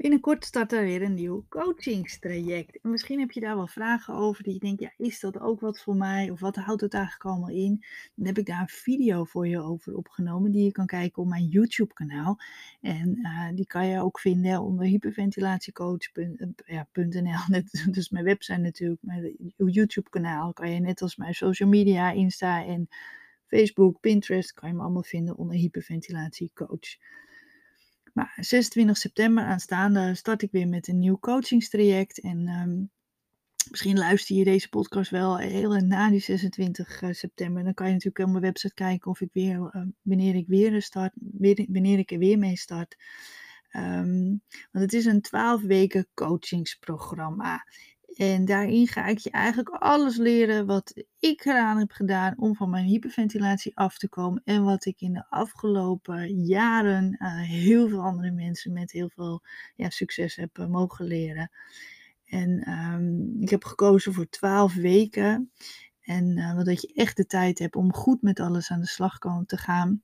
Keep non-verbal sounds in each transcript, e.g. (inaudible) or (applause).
Binnenkort start er weer een nieuw coachingstraject. En misschien heb je daar wel vragen over die je denkt, ja, is dat ook wat voor mij? Of wat houdt het eigenlijk allemaal in? Dan heb ik daar een video voor je over opgenomen die je kan kijken op mijn YouTube kanaal. En eh, die kan je ook vinden onder hyperventilatiecoach.nl. Ja, net, dus (laughs) mijn website natuurlijk, mijn YouTube kanaal kan je net als mijn social media, Insta en Facebook, Pinterest, kan je me allemaal vinden onder hyperventilatiecoach. Maar 26 september aanstaande start ik weer met een nieuw coachingstraject. En um, misschien luister je deze podcast wel heel na die 26 eh, september. Dan kan je natuurlijk op mijn website kijken of ik weer, uh, wanneer ik weer start, wanneer ik er weer mee start. Um, want het is een 12 weken coachingsprogramma. En daarin ga ik je eigenlijk alles leren wat ik eraan heb gedaan om van mijn hyperventilatie af te komen. En wat ik in de afgelopen jaren heel veel andere mensen met heel veel ja, succes heb uh, mogen leren. En um, ik heb gekozen voor 12 weken. En uh, dat je echt de tijd hebt om goed met alles aan de slag te gaan.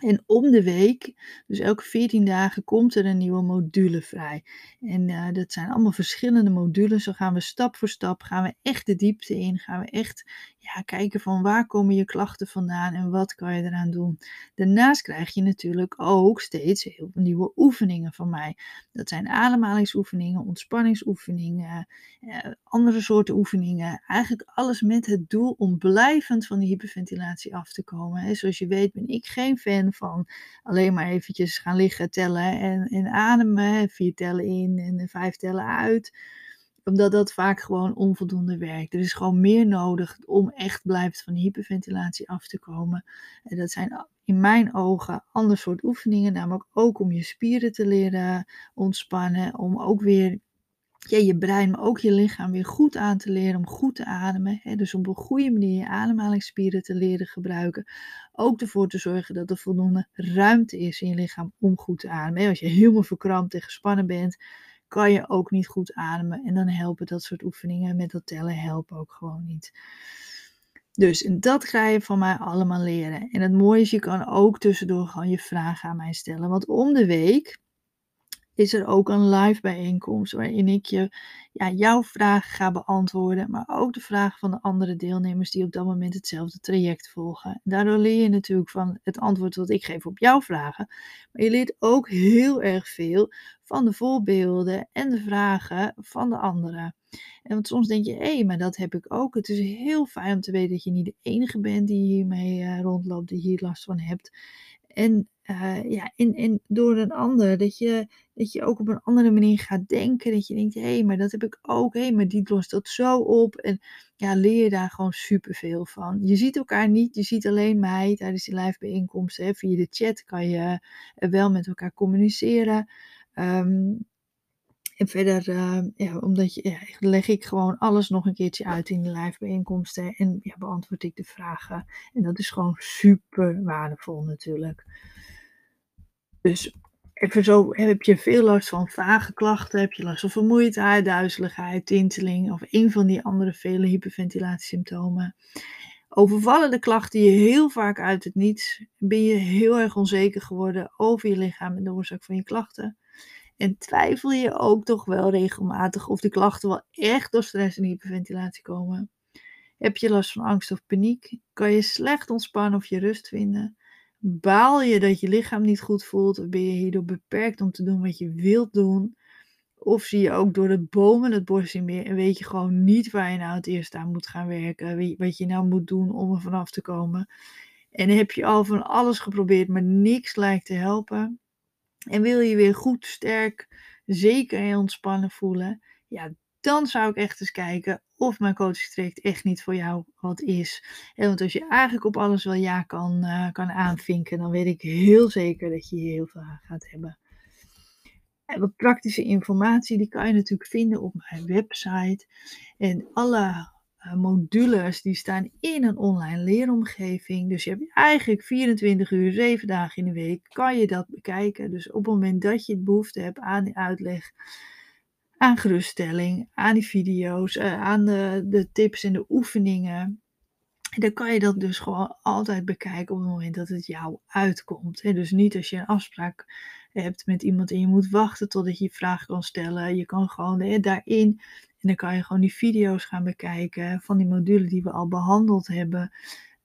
En om de week, dus elke 14 dagen, komt er een nieuwe module vrij. En uh, dat zijn allemaal verschillende modules. Zo gaan we stap voor stap, gaan we echt de diepte in. Gaan we echt ja, kijken van waar komen je klachten vandaan en wat kan je eraan doen. Daarnaast krijg je natuurlijk ook steeds heel nieuwe oefeningen van mij. Dat zijn ademhalingsoefeningen, ontspanningsoefeningen, eh, andere soorten oefeningen. Eigenlijk alles met het doel om blijvend van die hyperventilatie af te komen. He, zoals je weet ben ik geen fan van alleen maar eventjes gaan liggen tellen en, en ademen. Vier tellen in en vijf tellen uit omdat dat vaak gewoon onvoldoende werkt. Er is gewoon meer nodig om echt blijft van hyperventilatie af te komen. En dat zijn in mijn ogen ander soort oefeningen, namelijk ook om je spieren te leren ontspannen, om ook weer ja, je brein, maar ook je lichaam weer goed aan te leren om goed te ademen. Hè? Dus op een goede manier je ademhalingsspieren te leren gebruiken. Ook ervoor te zorgen dat er voldoende ruimte is in je lichaam om goed te ademen. Als je helemaal verkrampt en gespannen bent, kan je ook niet goed ademen. En dan helpen dat soort oefeningen met dat tellen helpen ook gewoon niet. Dus en dat ga je van mij allemaal leren. En het mooie is, je kan ook tussendoor gewoon je vragen aan mij stellen. Want om de week is er ook een live bijeenkomst waarin ik je, ja, jouw vragen ga beantwoorden, maar ook de vragen van de andere deelnemers die op dat moment hetzelfde traject volgen. Daardoor leer je natuurlijk van het antwoord wat ik geef op jouw vragen, maar je leert ook heel erg veel van de voorbeelden en de vragen van de anderen. En want soms denk je, hé, hey, maar dat heb ik ook. Het is heel fijn om te weten dat je niet de enige bent die hiermee uh, rondloopt, die hier last van hebt. En, uh, ja, en, en door een ander, dat je, dat je ook op een andere manier gaat denken. Dat je denkt, hé, hey, maar dat heb ik ook. Hé, hey, maar die lost dat zo op. En ja, leer je daar gewoon superveel van. Je ziet elkaar niet, je ziet alleen mij tijdens die live bijeenkomsten. Via de chat kan je wel met elkaar communiceren. Um, en verder, uh, ja, omdat je, ja, leg ik gewoon alles nog een keertje uit in de live bijeenkomsten en ja, beantwoord ik de vragen. En dat is gewoon super waardevol natuurlijk. Dus even zo, heb je veel last van vage klachten, heb je last van vermoeidheid, duizeligheid, tinteling of een van die andere vele hyperventilatiesymptomen. Overvallen de klachten je heel vaak uit het niets? Ben je heel erg onzeker geworden over je lichaam en de oorzaak van je klachten? En twijfel je ook toch wel regelmatig of de klachten wel echt door stress en hyperventilatie komen? Heb je last van angst of paniek? Kan je slecht ontspannen of je rust vinden? Baal je dat je lichaam niet goed voelt of ben je hierdoor beperkt om te doen wat je wilt doen? Of zie je ook door het bomen het in meer en weet je gewoon niet waar je nou het eerst aan moet gaan werken, wat je nou moet doen om er vanaf te komen? En heb je al van alles geprobeerd, maar niks lijkt te helpen? En wil je weer goed, sterk, zeker en ontspannen voelen, ja, dan zou ik echt eens kijken of mijn coachingstraject echt niet voor jou wat is. En want als je eigenlijk op alles wel ja kan, uh, kan aanvinken, dan weet ik heel zeker dat je hier heel veel aan gaat hebben. En wat praktische informatie, die kan je natuurlijk vinden op mijn website. En alle modules die staan in een online leeromgeving. Dus je hebt eigenlijk 24 uur, 7 dagen in de week, kan je dat bekijken. Dus op het moment dat je het behoefte hebt aan die uitleg, aan geruststelling, aan die video's, uh, aan de, de tips en de oefeningen, En dan kan je dat dus gewoon altijd bekijken op het moment dat het jou uitkomt. Dus niet als je een afspraak hebt met iemand en je moet wachten totdat je je vraag kan stellen. Je kan gewoon daarin en dan kan je gewoon die video's gaan bekijken van die module die we al behandeld hebben.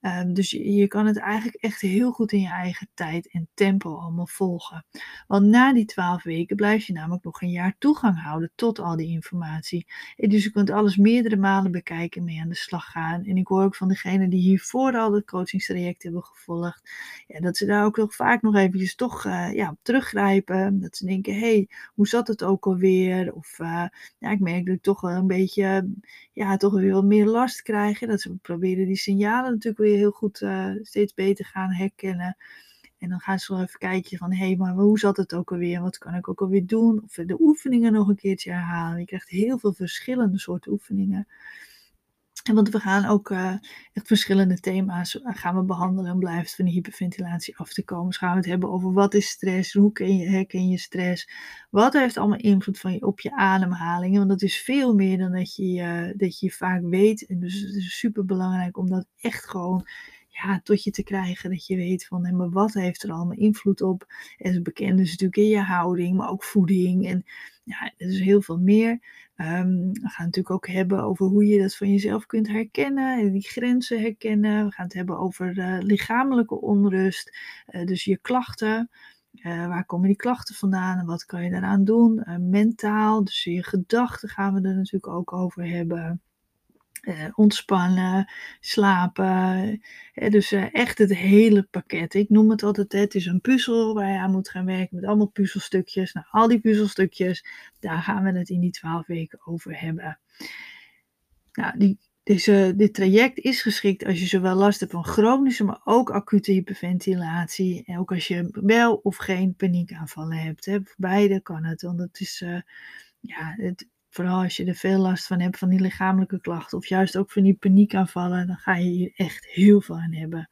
Ehm, dus je, je, kan het eigenlijk echt heel goed in je eigen tijd en tempo allemaal volgen. Want na die twaalf weken blijf je namelijk nog een jaar toegang houden tot al die informatie. En dus je kunt alles meerdere malen bekijken, mee aan de slag gaan. En ik hoor ook van degenen die hiervoor al het coachingstraject hebben gevolgd, ja, dat ze daar ook nog vaak nog eventjes toch uh, ja, op teruggrijpen. Dat ze denken, hey, hoe zat het ook alweer? Of uh, ja, ik merk dat ik toch wel een beetje, ja, toch weer wat meer last krijg. Dat ze proberen die signalen natuurlijk weer heel goed uh, steeds beter gaan herkennen. En dan gaan ze wel even kijken van, hé, hey, maar hoe zat het ook alweer? Wat kan ik ook alweer doen? Of de oefeningen nog een keertje herhalen. Je krijgt heel veel verschillende soorten oefeningen. En want we gaan ook uh, echt verschillende thema's gaan we behandelen om blijft van de hyperventilatie af te komen. Dus gaan we het hebben over wat is stress, hoe ken je, herken je stress, wat heeft allemaal invloed van je, op je ademhaling. Want dat is veel meer dan dat je, uh, dat je vaak weet. En dus het is super belangrijk om dat echt gewoon ja, tot je te krijgen. Dat je weet van, hé, maar wat heeft er allemaal invloed op? En het bekende is natuurlijk in je houding, maar ook voeding. En ja, er is heel veel meer. Um, we gaan het natuurlijk ook hebben over hoe je dat van jezelf kunt herkennen, die grenzen herkennen. We gaan het hebben over uh, lichamelijke onrust, uh, dus je klachten. Uh, waar komen die klachten vandaan en wat kan je daaraan doen? mentaal, dus je gedachten gaan we er natuurlijk ook over hebben. Uh, ontspannen, slapen. dus uh, echt het hele pakket. Ik noem het altijd, het is een puzzel waar je aan moet gaan werken met allemaal puzzelstukjes. Nou, al die puzzelstukjes, daar gaan we het in die twaalf weken over hebben. Nou, die, dit traject is geschikt als je zowel last hebt van chronische, maar ook acute hyperventilatie. En ook als je wel of geen paniekaanvallen hebt. Hè. Beide kan het, want het is... Uh, ja, het, Vooral als je er veel last van hebt, van die lichamelijke klachten. Of juist ook van die paniekaanvallen. Dan ga je hier echt heel veel aan hebben.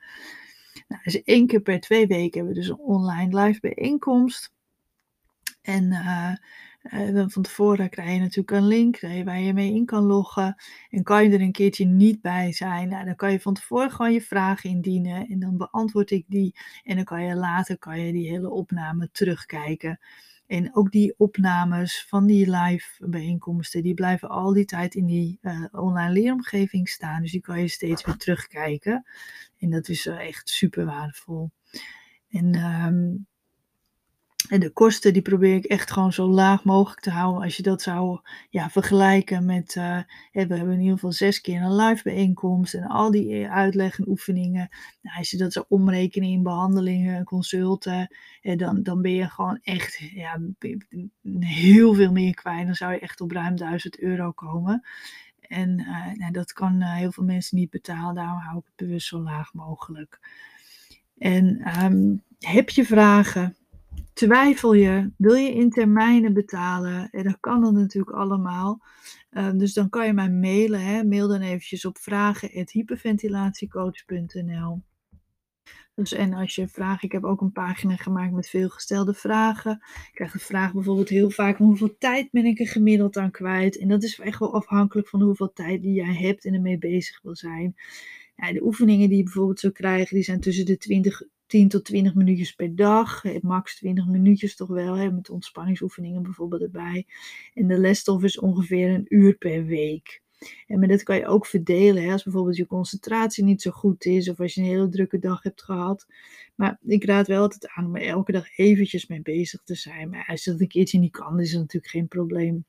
Nou, dus één keer per twee weken hebben we dus een online live bijeenkomst. En uh, uh, van tevoren krijg je natuurlijk een link waar je mee in kan loggen. En kan je er een keertje niet bij zijn, nou, dan kan je van tevoren gewoon je vragen indienen. En dan beantwoord ik die. En dan kan je later kan je die hele opname terugkijken. En ook die opnames van die live bijeenkomsten, die blijven al die tijd in die uh, online leeromgeving staan. Dus die kan je steeds weer terugkijken. En dat is uh, echt super waardevol. En um, en de kosten die probeer ik echt gewoon zo laag mogelijk te houden. Als je dat zou ja, vergelijken met, uh, we hebben in ieder geval zes keer een live bijeenkomst en al die uitleg en oefeningen. Nou, als je dat zou omrekenen in behandelingen, consulten, dan, dan ben je gewoon echt ja, heel veel meer kwijt. Dan zou je echt op ruim 1000 euro komen. En uh, nou, dat kan heel veel mensen niet betalen, daarom hou ik het bewust zo laag mogelijk. En um, heb je vragen? Twijfel je, wil je in termijnen betalen? En dat kan dan natuurlijk allemaal. Uh, dus dan kan je mij mailen. Hè. Mail dan eventjes op vragen.hyperventilatiecoach.nl dus en als je vraagt, ik heb ook een pagina gemaakt met veel gestelde vragen. Ik krijg de vraag bijvoorbeeld heel vaak, hoeveel tijd ben ik er gemiddeld aan kwijt? En dat is echt wel afhankelijk van hoeveel tijd die jij hebt en ermee bezig wil zijn. Ja, de oefeningen die je bijvoorbeeld zou krijgen, die zijn tussen de 20 10 tot 20 minuutjes per dag. Max 20 minuutjes toch wel, hè, met ontspanningsoefeningen bijvoorbeeld erbij. En de lesstof is ongeveer een uur per week. En maar dat kan je ook verdelen, hè, als bijvoorbeeld je concentratie niet zo goed is of als je een hele drukke dag hebt gehad. Maar ik raad wel altijd aan om er elke dag eventjes mee bezig te zijn. Maar als dat een keertje niet kan, is dat natuurlijk geen probleem.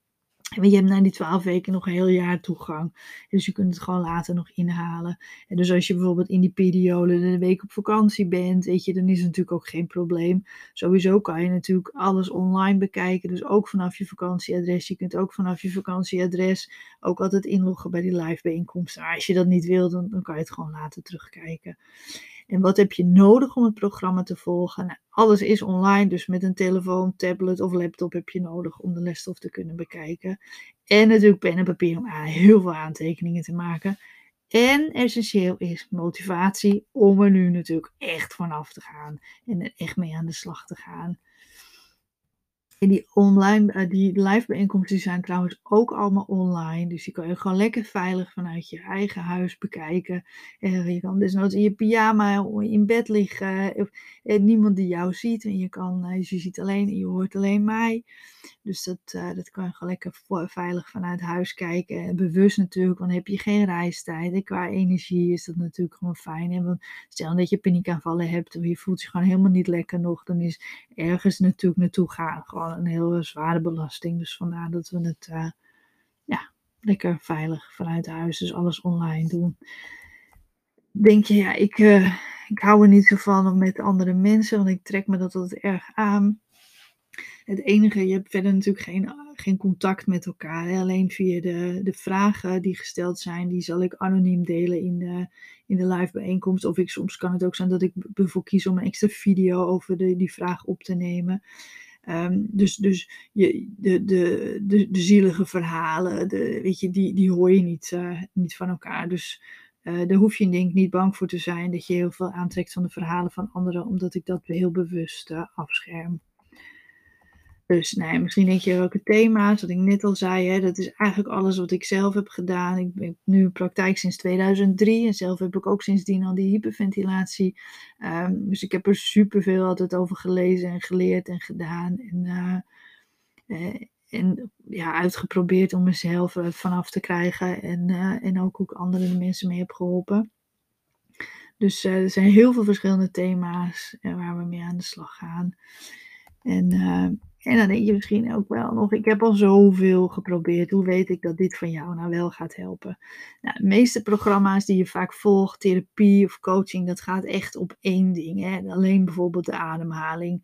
Je hebt na die twaalf weken nog een heel jaar toegang. Dus je kunt het gewoon later nog inhalen. En dus als je bijvoorbeeld in die periode een week op vakantie bent, weet je, dan is het natuurlijk ook geen probleem. Sowieso kan je natuurlijk alles online bekijken. Dus ook vanaf je vakantieadres. Je kunt ook vanaf je vakantieadres ook altijd inloggen bij die live bijeenkomsten. Maar als je dat niet wilt, dan, dan kan je het gewoon later terugkijken. En wat heb je nodig om het programma te volgen? Nou, alles is online, dus met een telefoon, tablet of laptop heb je nodig om de lesstof te kunnen bekijken. En natuurlijk pen en papier om heel veel aantekeningen te maken. En essentieel is motivatie om er nu natuurlijk echt vanaf te gaan en er echt mee aan de slag te gaan. En die online, uh, die live bijeenkomsten zijn trouwens ook allemaal online. Dus die kan je gewoon lekker veilig vanuit je eigen huis bekijken. En je kan desnoods in je pyjama in bed liggen. En niemand die jou ziet. En je kan, uh, je ziet alleen en je hoort alleen mij. Dus dat, dat kan je gewoon lekker veilig vanuit huis kijken. En bewust natuurlijk, want dan heb je geen reistijd. En qua energie is dat natuurlijk gewoon fijn. En stel dat je paniekaanvallen hebt of je voelt je gewoon helemaal niet lekker nog. Dan is ergens natuurlijk naartoe gaan gewoon een heel zware belasting. Dus vandaar dat we het uh, ja, lekker veilig vanuit huis, dus alles online doen. Denk je, ja, ik, uh, ik hou er niet zo van om met andere mensen, want ik trek me dat altijd erg aan. Het enige, je hebt verder natuurlijk geen, geen contact met elkaar. Alleen via de, de vragen die gesteld zijn, die zal ik anoniem delen in de, in de live bijeenkomst. Of ik, soms kan het ook zijn dat ik bijvoorbeeld kies om een extra video over die vraag op te nemen. Um, dus dus je, de, de, de, de zielige verhalen, de, weet je, die, die hoor je niet, uh, niet van elkaar. Dus uh, daar hoef je denk niet bang voor te zijn dat je heel veel aantrekt van de verhalen van anderen, omdat ik dat heel bewust uh, afscherm. Dus nee, misschien denk je welke thema's, wat ik net al zei, hè, dat is eigenlijk alles wat ik zelf heb gedaan. Ik ben nu praktijk sinds 2003 en zelf heb ik ook sindsdien al die hyperventilatie. Um, dus ik heb er superveel altijd over gelezen en geleerd en gedaan. En, uh, en ja, uitgeprobeerd om mezelf er vanaf te krijgen en, uh, en ook hoe ik andere mensen mee heb geholpen. Dus er zijn heel veel verschillende thema's waar we mee aan de slag gaan. En en dan denk je misschien ook wel nog, ik heb al zoveel geprobeerd. Hoe weet ik dat dit van jou nou wel gaat helpen? Nou, de meeste programma's die je vaak volgt, therapie of coaching, dat gaat echt op één ding. Hè? Alleen bijvoorbeeld de ademhaling.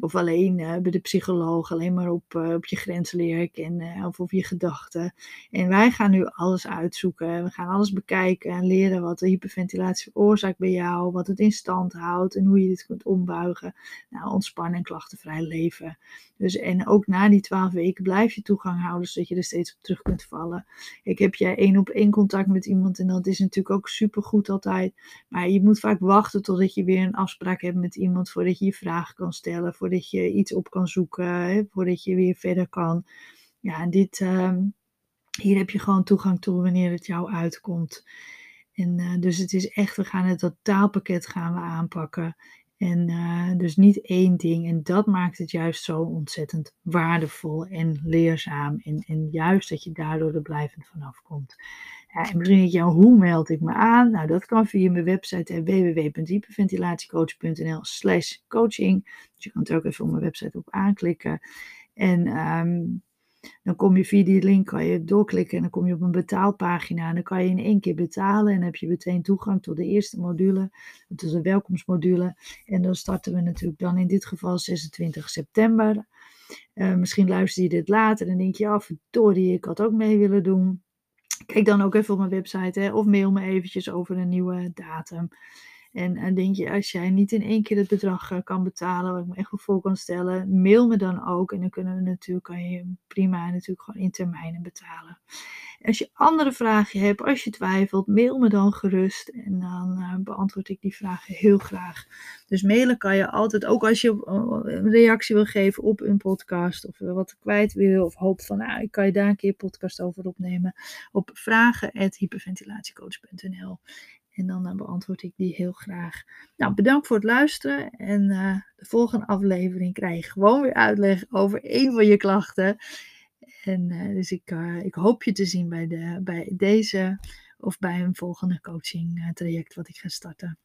Of alleen uh, bij de psycholoog, alleen maar op, uh, op je grens leren kennen uh, of op je gedachten. En wij gaan nu alles uitzoeken. We gaan alles bekijken en leren wat de hyperventilatie veroorzaakt bij jou, wat het in stand houdt en hoe je dit kunt ombuigen. Nou, ontspannen en klachtenvrij leven. Dus, en ook na die twaalf weken blijf je toegang houden, zodat je er steeds op terug kunt vallen. Ik heb jij één op één contact met iemand en dat is natuurlijk ook super goed altijd. Maar je moet vaak wachten totdat je weer een afspraak hebt met iemand voordat je je vragen kan stellen, voordat je iets op kan zoeken, hè, voordat je weer verder kan. Ja, en dit, uh, hier heb je gewoon toegang toe wanneer het jou uitkomt. En uh, dus het is echt, we gaan het totaalpakket gaan we aanpakken. En uh, dus niet één ding. En dat maakt het juist zo ontzettend waardevol en leerzaam. En, en juist dat je daardoor er blijvend vanaf komt. En denk je, hoe meld ik me aan? Nou, dat kan via mijn website www.hyperventilatiecoach.nl slash coaching. Dus je kan er ook even op mijn website op aanklikken. En um, dan kom je via die link, kan je doorklikken en dan kom je op een betaalpagina. En dan kan je in één keer betalen en heb je meteen toegang tot de eerste module, tot de welkomstmodule. En dan starten we natuurlijk dan in dit geval 26 september. Uh, misschien luister je dit later en denk je, oh, verdorie, ik had ook mee willen doen. Kijk dan ook even op mijn website hè, of mail me eventjes over een nieuwe datum. En, en denk je, als jij niet in één keer het bedrag uh, kan betalen, wat ik me echt wel voor kan stellen, mail me dan ook. En dan kunnen we natuurlijk, kan je prima natuurlijk gewoon in termijnen betalen. Als je andere vragen hebt, als je twijfelt, mail me dan gerust. En dan uh, beantwoord ik die vragen heel graag. Dus mailen kan je altijd, ook als je een reactie wil geven op een podcast. Of wat kwijt wil. Of hoop van, nou, ik kan je daar een keer podcast over opnemen. Op vragen.hyperventilatiecoach.nl en dan beantwoord ik die heel graag. Nou, bedankt voor het luisteren. En de volgende aflevering krijg je gewoon weer uitleg over een van je klachten. En uh, dus ik, ik hoop je te zien bij, de, bij deze of bij een volgende coaching traject wat ik ga starten.